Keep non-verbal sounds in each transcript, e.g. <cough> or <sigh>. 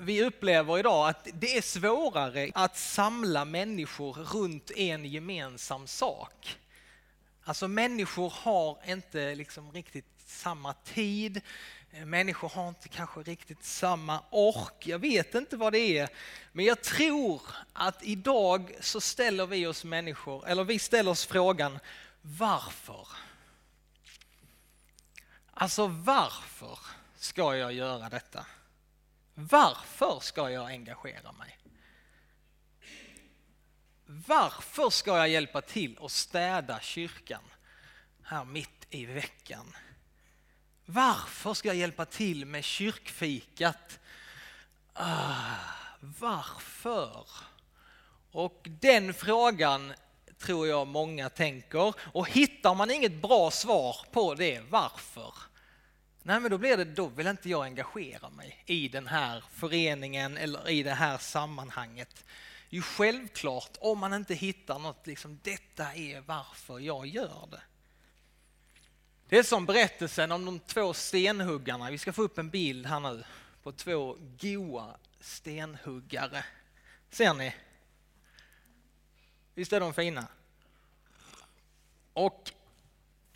vi upplever idag att det är svårare att samla människor runt en gemensam sak. Alltså människor har inte liksom riktigt samma tid, eh, människor har inte kanske riktigt samma ork, jag vet inte vad det är. Men jag tror att idag så ställer vi oss människor, eller vi ställer oss frågan varför? Alltså varför ska jag göra detta? Varför ska jag engagera mig? Varför ska jag hjälpa till att städa kyrkan här mitt i veckan? Varför ska jag hjälpa till med kyrkfikat? Ah, varför? Och den frågan tror jag många tänker och hittar man inget bra svar på det, varför? Nej, men då blir det, då vill inte jag engagera mig i den här föreningen eller i det här sammanhanget. Ju självklart om man inte hittar något, liksom detta är varför jag gör det. Det är som berättelsen om de två stenhuggarna. Vi ska få upp en bild här nu på två goa stenhuggare. Ser ni? Visst är de fina? Och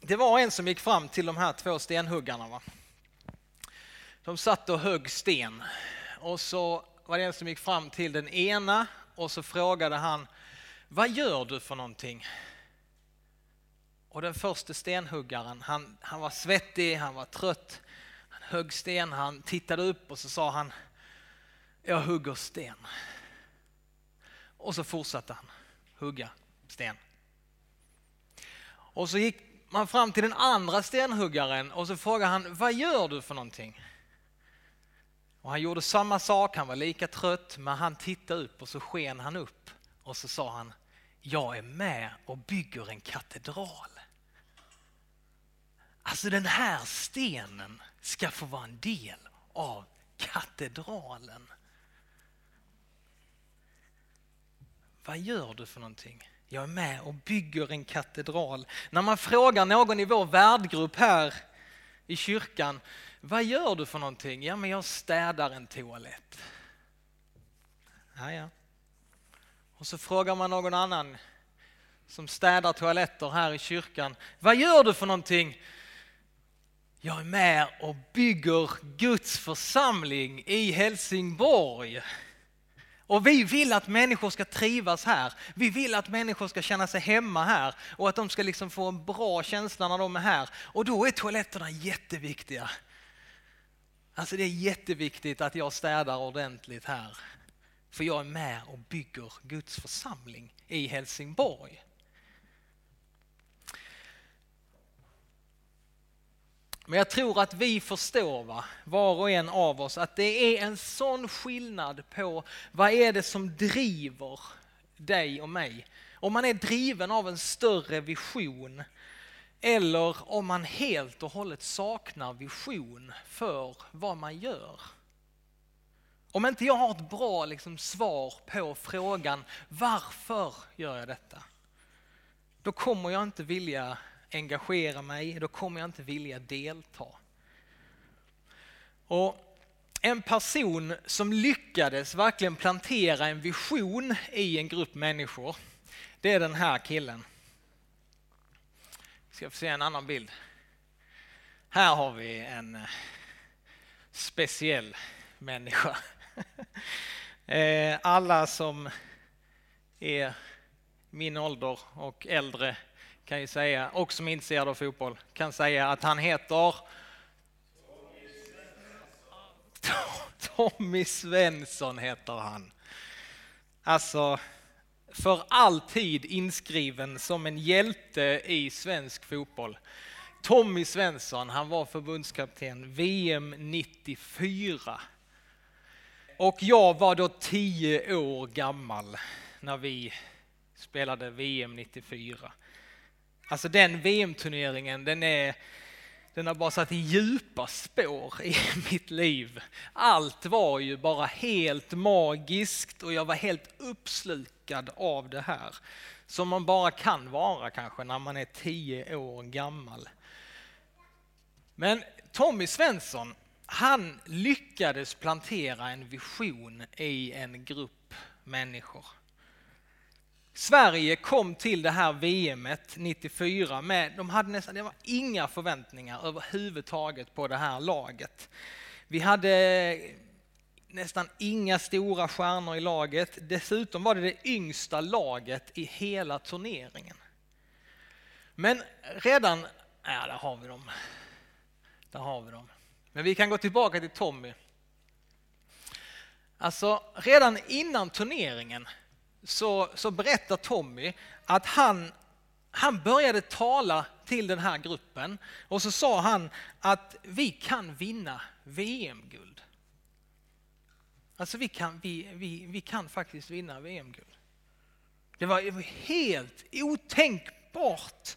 det var en som gick fram till de här två stenhuggarna. Va? De satt och högg sten och så var det en som gick fram till den ena och så frågade han Vad gör du för någonting? Och den första stenhuggaren, han, han var svettig, han var trött, han högg sten, han tittade upp och så sa han Jag hugger sten. Och så fortsatte han hugga sten. Och så gick man fram till den andra stenhuggaren och så frågade han Vad gör du för någonting? Och han gjorde samma sak, han var lika trött, men han tittade upp och så sken han upp och så sa han Jag är med och bygger en katedral. Alltså den här stenen ska få vara en del av katedralen. Vad gör du för någonting? Jag är med och bygger en katedral. När man frågar någon i vår värdgrupp här i kyrkan, vad gör du för någonting? Ja, men jag städar en toalett. Ja, ja. Och så frågar man någon annan som städar toaletter här i kyrkan, vad gör du för någonting? Jag är med och bygger Guds församling i Helsingborg. Och vi vill att människor ska trivas här. Vi vill att människor ska känna sig hemma här och att de ska liksom få en bra känsla när de är här. Och då är toaletterna jätteviktiga. Alltså det är jätteviktigt att jag städar ordentligt här. För jag är med och bygger Guds församling i Helsingborg. Men jag tror att vi förstår, va? var och en av oss, att det är en sån skillnad på vad är det som driver dig och mig. Om man är driven av en större vision eller om man helt och hållet saknar vision för vad man gör. Om inte jag har ett bra liksom, svar på frågan varför gör jag detta? Då kommer jag inte vilja engagera mig, då kommer jag inte vilja delta. Och en person som lyckades verkligen plantera en vision i en grupp människor, det är den här killen. Ska få se en annan bild. Här har vi en eh, speciell människa. <laughs> Eh, alla som är min ålder och äldre kan ju säga, och som är intresserade av fotboll, kan säga att han heter Tommy Svensson heter han. Alltså, för alltid inskriven som en hjälte i svensk fotboll. Tommy Svensson, han var förbundskapten VM 94. Och jag var då tio år gammal när vi spelade VM 94. Alltså den VM-turneringen, den, är, den har bara satt djupa spår i <laughs> mitt liv. Allt var ju bara helt magiskt och jag var helt uppslukad av det här. Som man bara kan vara kanske när man är tio år gammal. Men Tommy Svensson, han lyckades plantera en vision i en grupp människor. Sverige kom till det här VMet 94 med, de hade nästan, det var inga förväntningar överhuvudtaget på det här laget. Vi hade nästan inga stora stjärnor i laget. Dessutom var det det yngsta laget i hela turneringen. Men redan, ja där har vi dem. Där har vi dem. Men vi kan gå tillbaka till Tommy. Alltså redan innan turneringen så, så berättar Tommy att han, han började tala till den här gruppen och så sa han att vi kan vinna VM-guld. Alltså vi kan, vi, vi, vi kan faktiskt vinna VM-guld. Det var helt otänkbart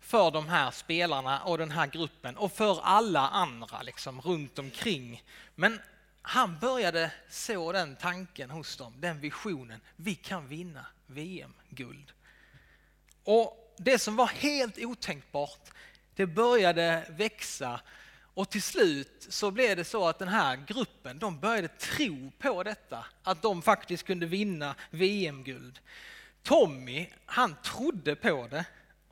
för de här spelarna och den här gruppen och för alla andra liksom runt omkring. Men han började så den tanken hos dem, den visionen. Vi kan vinna VM-guld. Och det som var helt otänkbart, det började växa och till slut så blev det så att den här gruppen, de började tro på detta, att de faktiskt kunde vinna VM-guld. Tommy, han trodde på det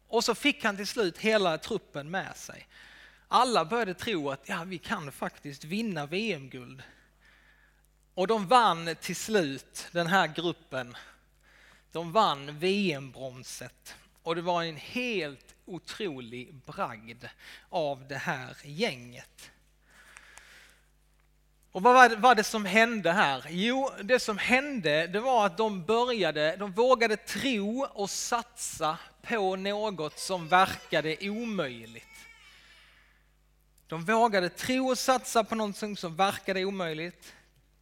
och så fick han till slut hela truppen med sig. Alla började tro att ja, vi kan faktiskt vinna VM-guld. Och de vann till slut, den här gruppen, de vann VM-bronset. Och det var en helt otrolig bragd av det här gänget. Och vad var det, det som hände här? Jo, det som hände det var att de började, de vågade tro och satsa på något som verkade omöjligt. De vågade tro och satsa på något som verkade omöjligt.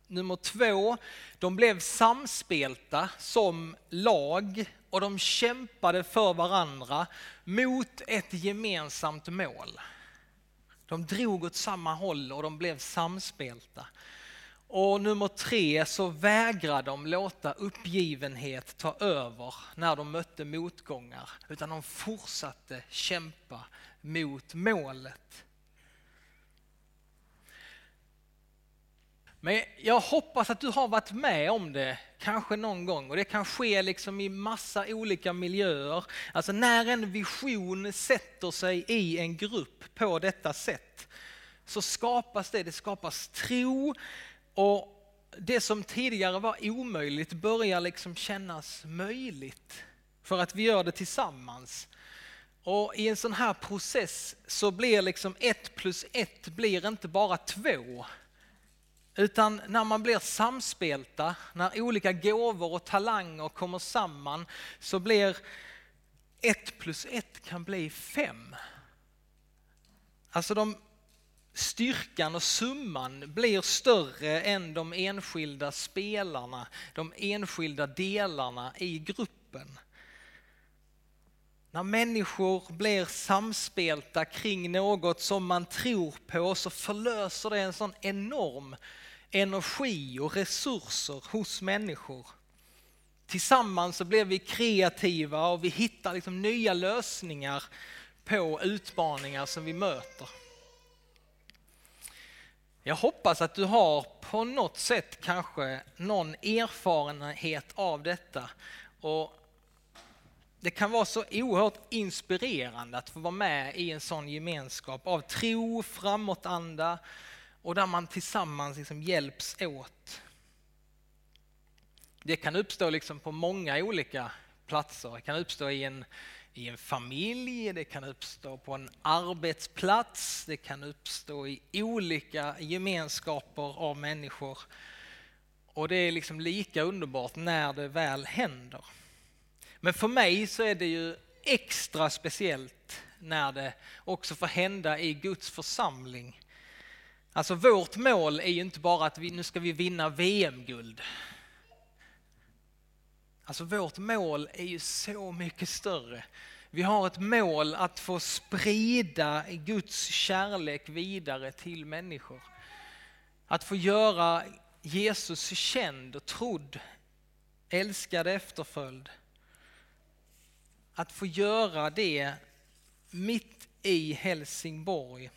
Nummer två, de blev samspelta som lag och de kämpade för varandra mot ett gemensamt mål. De drog åt samma håll och de blev samspelta. Och nummer tre så vägrade de låta uppgivenhet ta över när de mötte motgångar, utan de fortsatte kämpa mot målet. Men jag hoppas att du har varit med om det kanske någon gång och det kan ske liksom i massa olika miljöer. Alltså när en vision sätter sig i en grupp på detta sätt så skapas det, det skapas tro och det som tidigare var omöjligt börjar liksom kännas möjligt för att vi gör det tillsammans. Och i en sån här process så blir liksom ett plus ett blir inte bara två utan när man blir samspelta, när olika gåvor och talanger kommer samman så blir ett plus ett kan bli fem. Alltså de, styrkan och summan blir större än de enskilda spelarna, de enskilda delarna i gruppen. När människor blir samspelta kring något som man tror på så förlöser det en sån enorm energi och resurser hos människor. Tillsammans så blir vi kreativa och vi hittar liksom nya lösningar på utmaningar som vi möter. Jag hoppas att du har på något sätt kanske någon erfarenhet av detta. Och det kan vara så oerhört inspirerande att få vara med i en sån gemenskap av tro, framåtanda, och där man tillsammans liksom hjälps åt. Det kan uppstå liksom på många olika platser. Det kan uppstå i en, i en familj, det kan uppstå på en arbetsplats, det kan uppstå i olika gemenskaper av människor. Och det är liksom lika underbart när det väl händer. Men för mig så är det ju extra speciellt när det också får hända i Guds församling Alltså vårt mål är ju inte bara att vi, nu ska vi vinna VM-guld. Alltså vårt mål är ju så mycket större. Vi har ett mål att få sprida Guds kärlek vidare till människor. Att få göra Jesus känd och trodd, älskad efterföljd. Att få göra det mitt i Helsingborg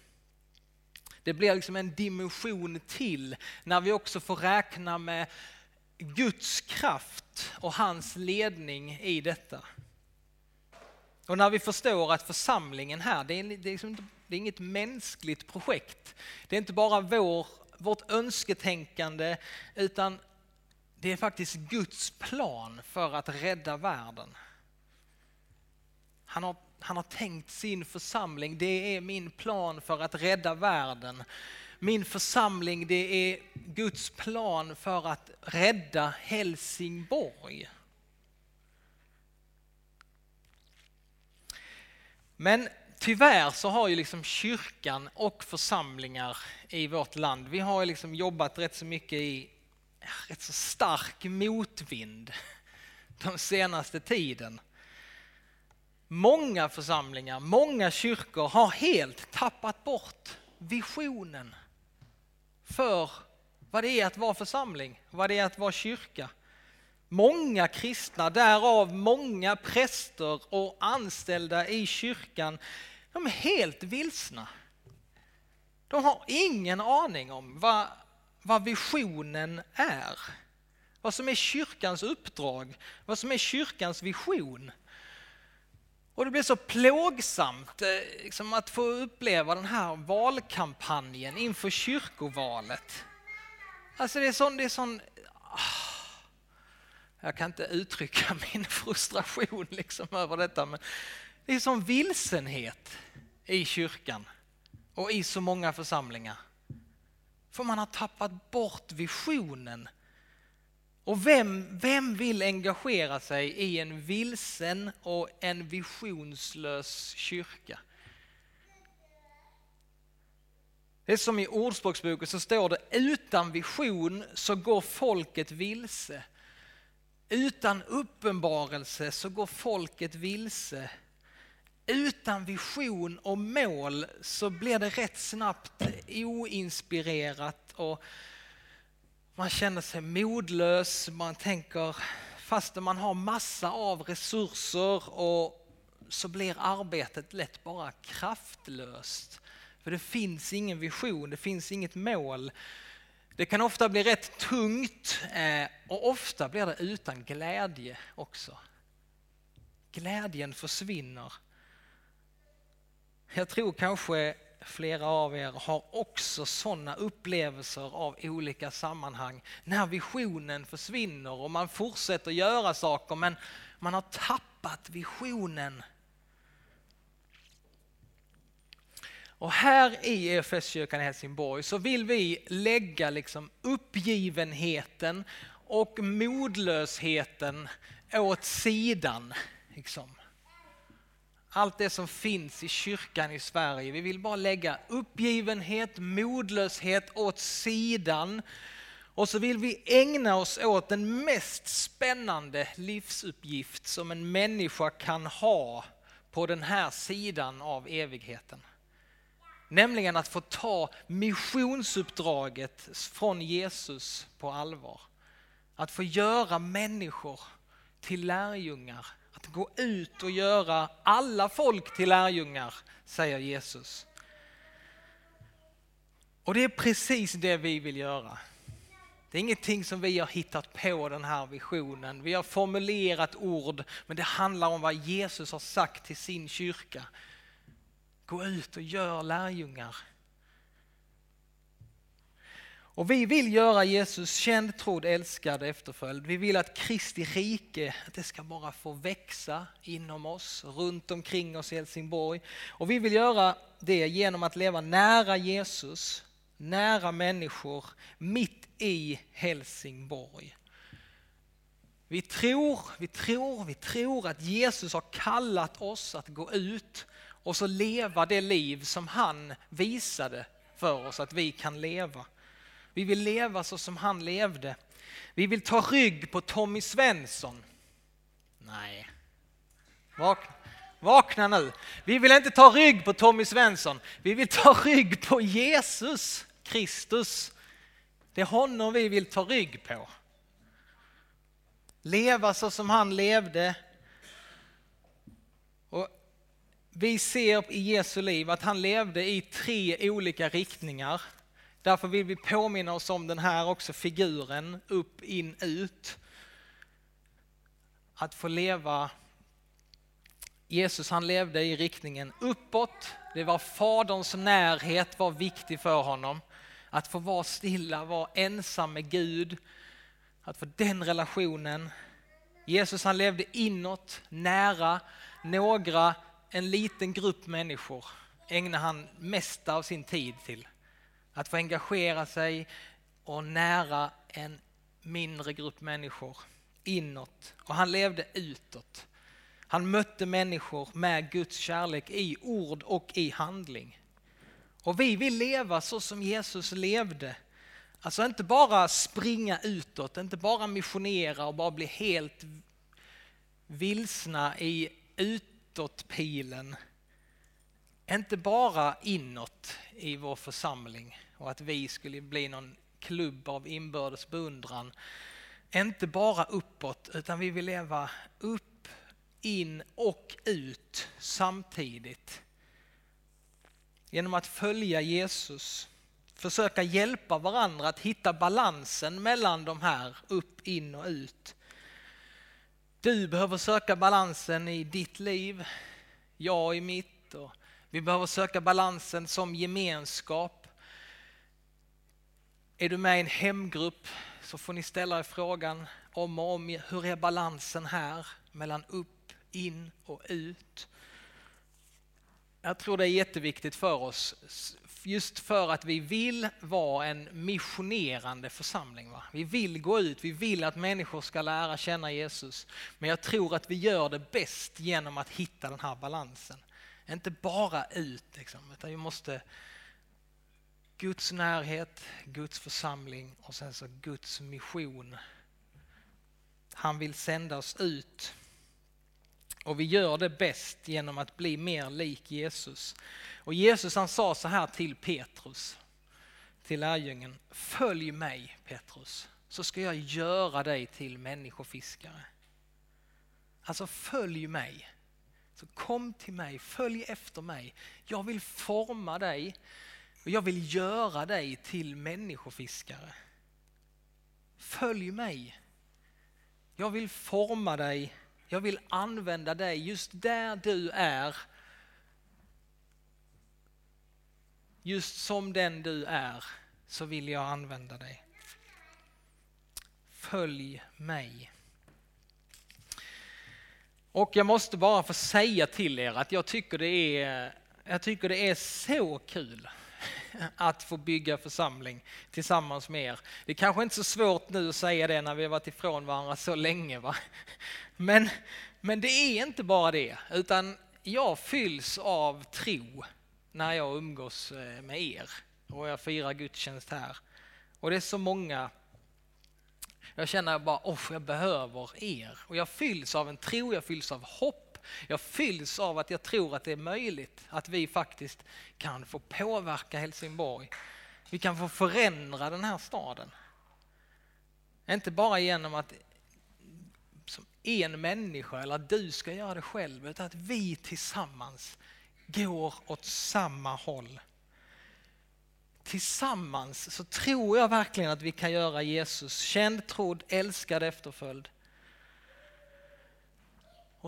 det blir liksom en dimension till när vi också får räkna med Guds kraft och hans ledning i detta. Och när vi förstår att församlingen här, det är, det är, liksom, det är inget mänskligt projekt. Det är inte bara vår, vårt önsketänkande utan det är faktiskt Guds plan för att rädda världen. Han har, han har tänkt sin församling, det är min plan för att rädda världen. Min församling, det är Guds plan för att rädda Helsingborg. Men tyvärr så har ju liksom kyrkan och församlingar i vårt land, vi har ju liksom jobbat rätt så mycket i rätt så stark motvind den senaste tiden. Många församlingar, många kyrkor har helt tappat bort visionen för vad det är att vara församling, vad det är att vara kyrka. Många kristna, därav många präster och anställda i kyrkan, de är helt vilsna. De har ingen aning om vad, vad visionen är. Vad som är kyrkans uppdrag, vad som är kyrkans vision. Och det blir så plågsamt eh, liksom att få uppleva den här valkampanjen inför kyrkovalet. Alltså det är sån, det är sån ah, jag kan inte uttrycka <laughs> min frustration liksom över detta, men det är sån vilsenhet i kyrkan och i så många församlingar. För man har tappat bort visionen och vem, vem vill engagera sig i en vilsen och en visionslös kyrka? Det är som i Ordspråksboken så står det utan vision så går folket vilse. Utan uppenbarelse så går folket vilse. Utan vision och mål så blir det rätt snabbt oinspirerat och man känner sig modlös, man tänker fastän man har massa av resurser och så blir arbetet lätt bara kraftlöst. För det finns ingen vision, det finns inget mål. Det kan ofta bli rätt tungt eh, och ofta blir det utan glädje också. Glädjen försvinner. Jag tror kanske flera av er har också sådana upplevelser av olika sammanhang. När visionen försvinner och man fortsätter göra saker men man har tappat visionen. Och här i EFS-kyrkan i Helsingborg så vill vi lägga liksom uppgivenheten och modlösheten åt sidan. Liksom allt det som finns i kyrkan i Sverige. Vi vill bara lägga uppgivenhet, modlöshet åt sidan och så vill vi ägna oss åt den mest spännande livsuppgift som en människa kan ha på den här sidan av evigheten. Nämligen att få ta missionsuppdraget från Jesus på allvar. Att få göra människor till lärjungar att gå ut och göra alla folk till lärjungar, säger Jesus. Och det är precis det vi vill göra. Det är ingenting som vi har hittat på den här visionen. Vi har formulerat ord, men det handlar om vad Jesus har sagt till sin kyrka. Gå ut och gör lärjungar. Och vi vill göra Jesus känd, trodd, älskad, efterföljd. Vi vill att Kristi rike att det ska bara få växa inom oss, runt omkring oss i Helsingborg. Och vi vill göra det genom att leva nära Jesus, nära människor, mitt i Helsingborg. Vi tror, vi tror, vi tror att Jesus har kallat oss att gå ut och så leva det liv som han visade för oss att vi kan leva. Vi vill leva så som han levde. Vi vill ta rygg på Tommy Svensson. Nej. Vakna. Vakna nu. Vi vill inte ta rygg på Tommy Svensson. Vi vill ta rygg på Jesus Kristus. Det är honom vi vill ta rygg på. Leva så som han levde. Och vi ser i Jesu liv att han levde i tre olika riktningar. Därför vill vi påminna oss om den här också figuren, upp, in, ut. Att få leva Jesus han levde i riktningen uppåt. Det var Faderns närhet var viktig för honom. Att få vara stilla, vara ensam med Gud. Att få den relationen. Jesus han levde inåt, nära några, en liten grupp människor ägnade han mesta av sin tid till. Att få engagera sig och nära en mindre grupp människor inåt. Och han levde utåt. Han mötte människor med Guds kärlek i ord och i handling. Och vi vill leva så som Jesus levde. Alltså inte bara springa utåt, inte bara missionera och bara bli helt vilsna i utåtpilen. Inte bara inåt i vår församling och att vi skulle bli någon klubb av inbördes beundran. Inte bara uppåt utan vi vill leva upp in och ut samtidigt. Genom att följa Jesus, försöka hjälpa varandra att hitta balansen mellan de här upp, in och ut. Du behöver söka balansen i ditt liv, jag i mitt. Och vi behöver söka balansen som gemenskap. Är du med i en hemgrupp så får ni ställa er frågan om och om hur är balansen här mellan upp in och ut. Jag tror det är jätteviktigt för oss, just för att vi vill vara en missionerande församling. Va? Vi vill gå ut, vi vill att människor ska lära känna Jesus. Men jag tror att vi gör det bäst genom att hitta den här balansen. Inte bara ut, liksom, utan vi måste Guds närhet, Guds församling och sen så Guds mission. Han vill sända oss ut och vi gör det bäst genom att bli mer lik Jesus. Och Jesus han sa så här till Petrus, till lärjungen. Följ mig Petrus, så ska jag göra dig till människofiskare. Alltså följ mig. Så kom till mig, följ efter mig. Jag vill forma dig och jag vill göra dig till människofiskare. Följ mig. Jag vill forma dig jag vill använda dig just där du är. Just som den du är så vill jag använda dig. Följ mig. Och jag måste bara få säga till er att jag tycker det är, jag tycker det är så kul att få bygga församling tillsammans med er. Det är kanske inte så svårt nu att säga det när vi har varit ifrån varandra så länge. Va? Men, men det är inte bara det, utan jag fylls av tro när jag umgås eh, med er och jag firar gudstjänst här. Och det är så många jag känner bara, oh, jag behöver er. Och jag fylls av en tro, jag fylls av hopp jag fylls av att jag tror att det är möjligt att vi faktiskt kan få påverka Helsingborg. Vi kan få förändra den här staden. Inte bara genom att som en människa eller att du ska göra det själv utan att vi tillsammans går åt samma håll. Tillsammans så tror jag verkligen att vi kan göra Jesus känd, trodd, älskad, efterföljd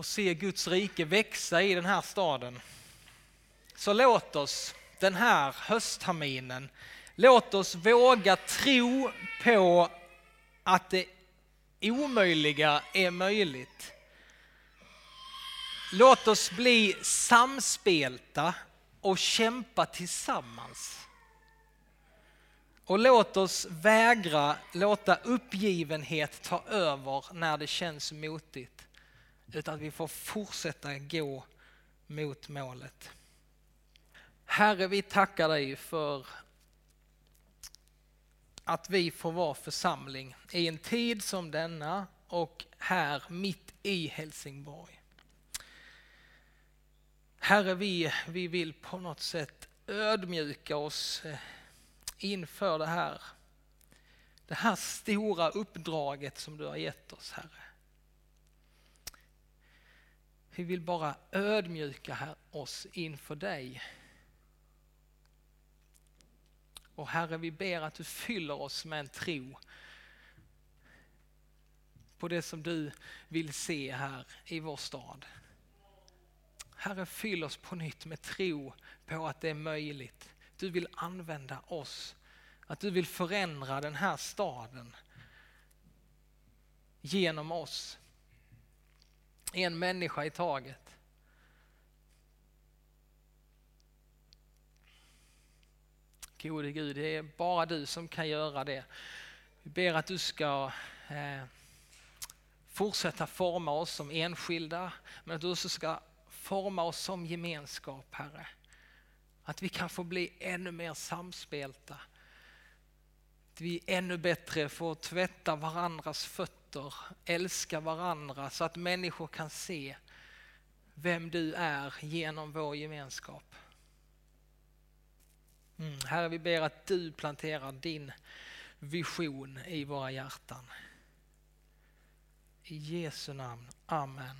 och se Guds rike växa i den här staden. Så låt oss den här höstterminen, låt oss våga tro på att det omöjliga är möjligt. Låt oss bli samspelta och kämpa tillsammans. Och låt oss vägra låta uppgivenhet ta över när det känns motigt utan att vi får fortsätta gå mot målet. Herre, vi tackar dig för att vi får vara församling i en tid som denna och här mitt i Helsingborg. Herre, vi, vi vill på något sätt ödmjuka oss eh, inför det här. Det här stora uppdraget som du har gett oss, Herre. Vi vill bara ödmjuka oss inför dig. Och Herre, vi ber att du fyller oss med en tro på det som du vill se här i vår stad. Herre, fyll oss på nytt med tro på att det är möjligt. Du vill använda oss, att du vill förändra den här staden genom oss. En människa i taget. Gode Gud, det är bara du som kan göra det. Vi ber att du ska eh, fortsätta forma oss som enskilda, men att du också ska forma oss som gemenskap, Herre. Att vi kan få bli ännu mer samspelta. Att vi ännu bättre får tvätta varandras fötter, älska varandra så att människor kan se vem du är genom vår gemenskap. Mm. Herre, vi ber att du planterar din vision i våra hjärtan. I Jesu namn. Amen.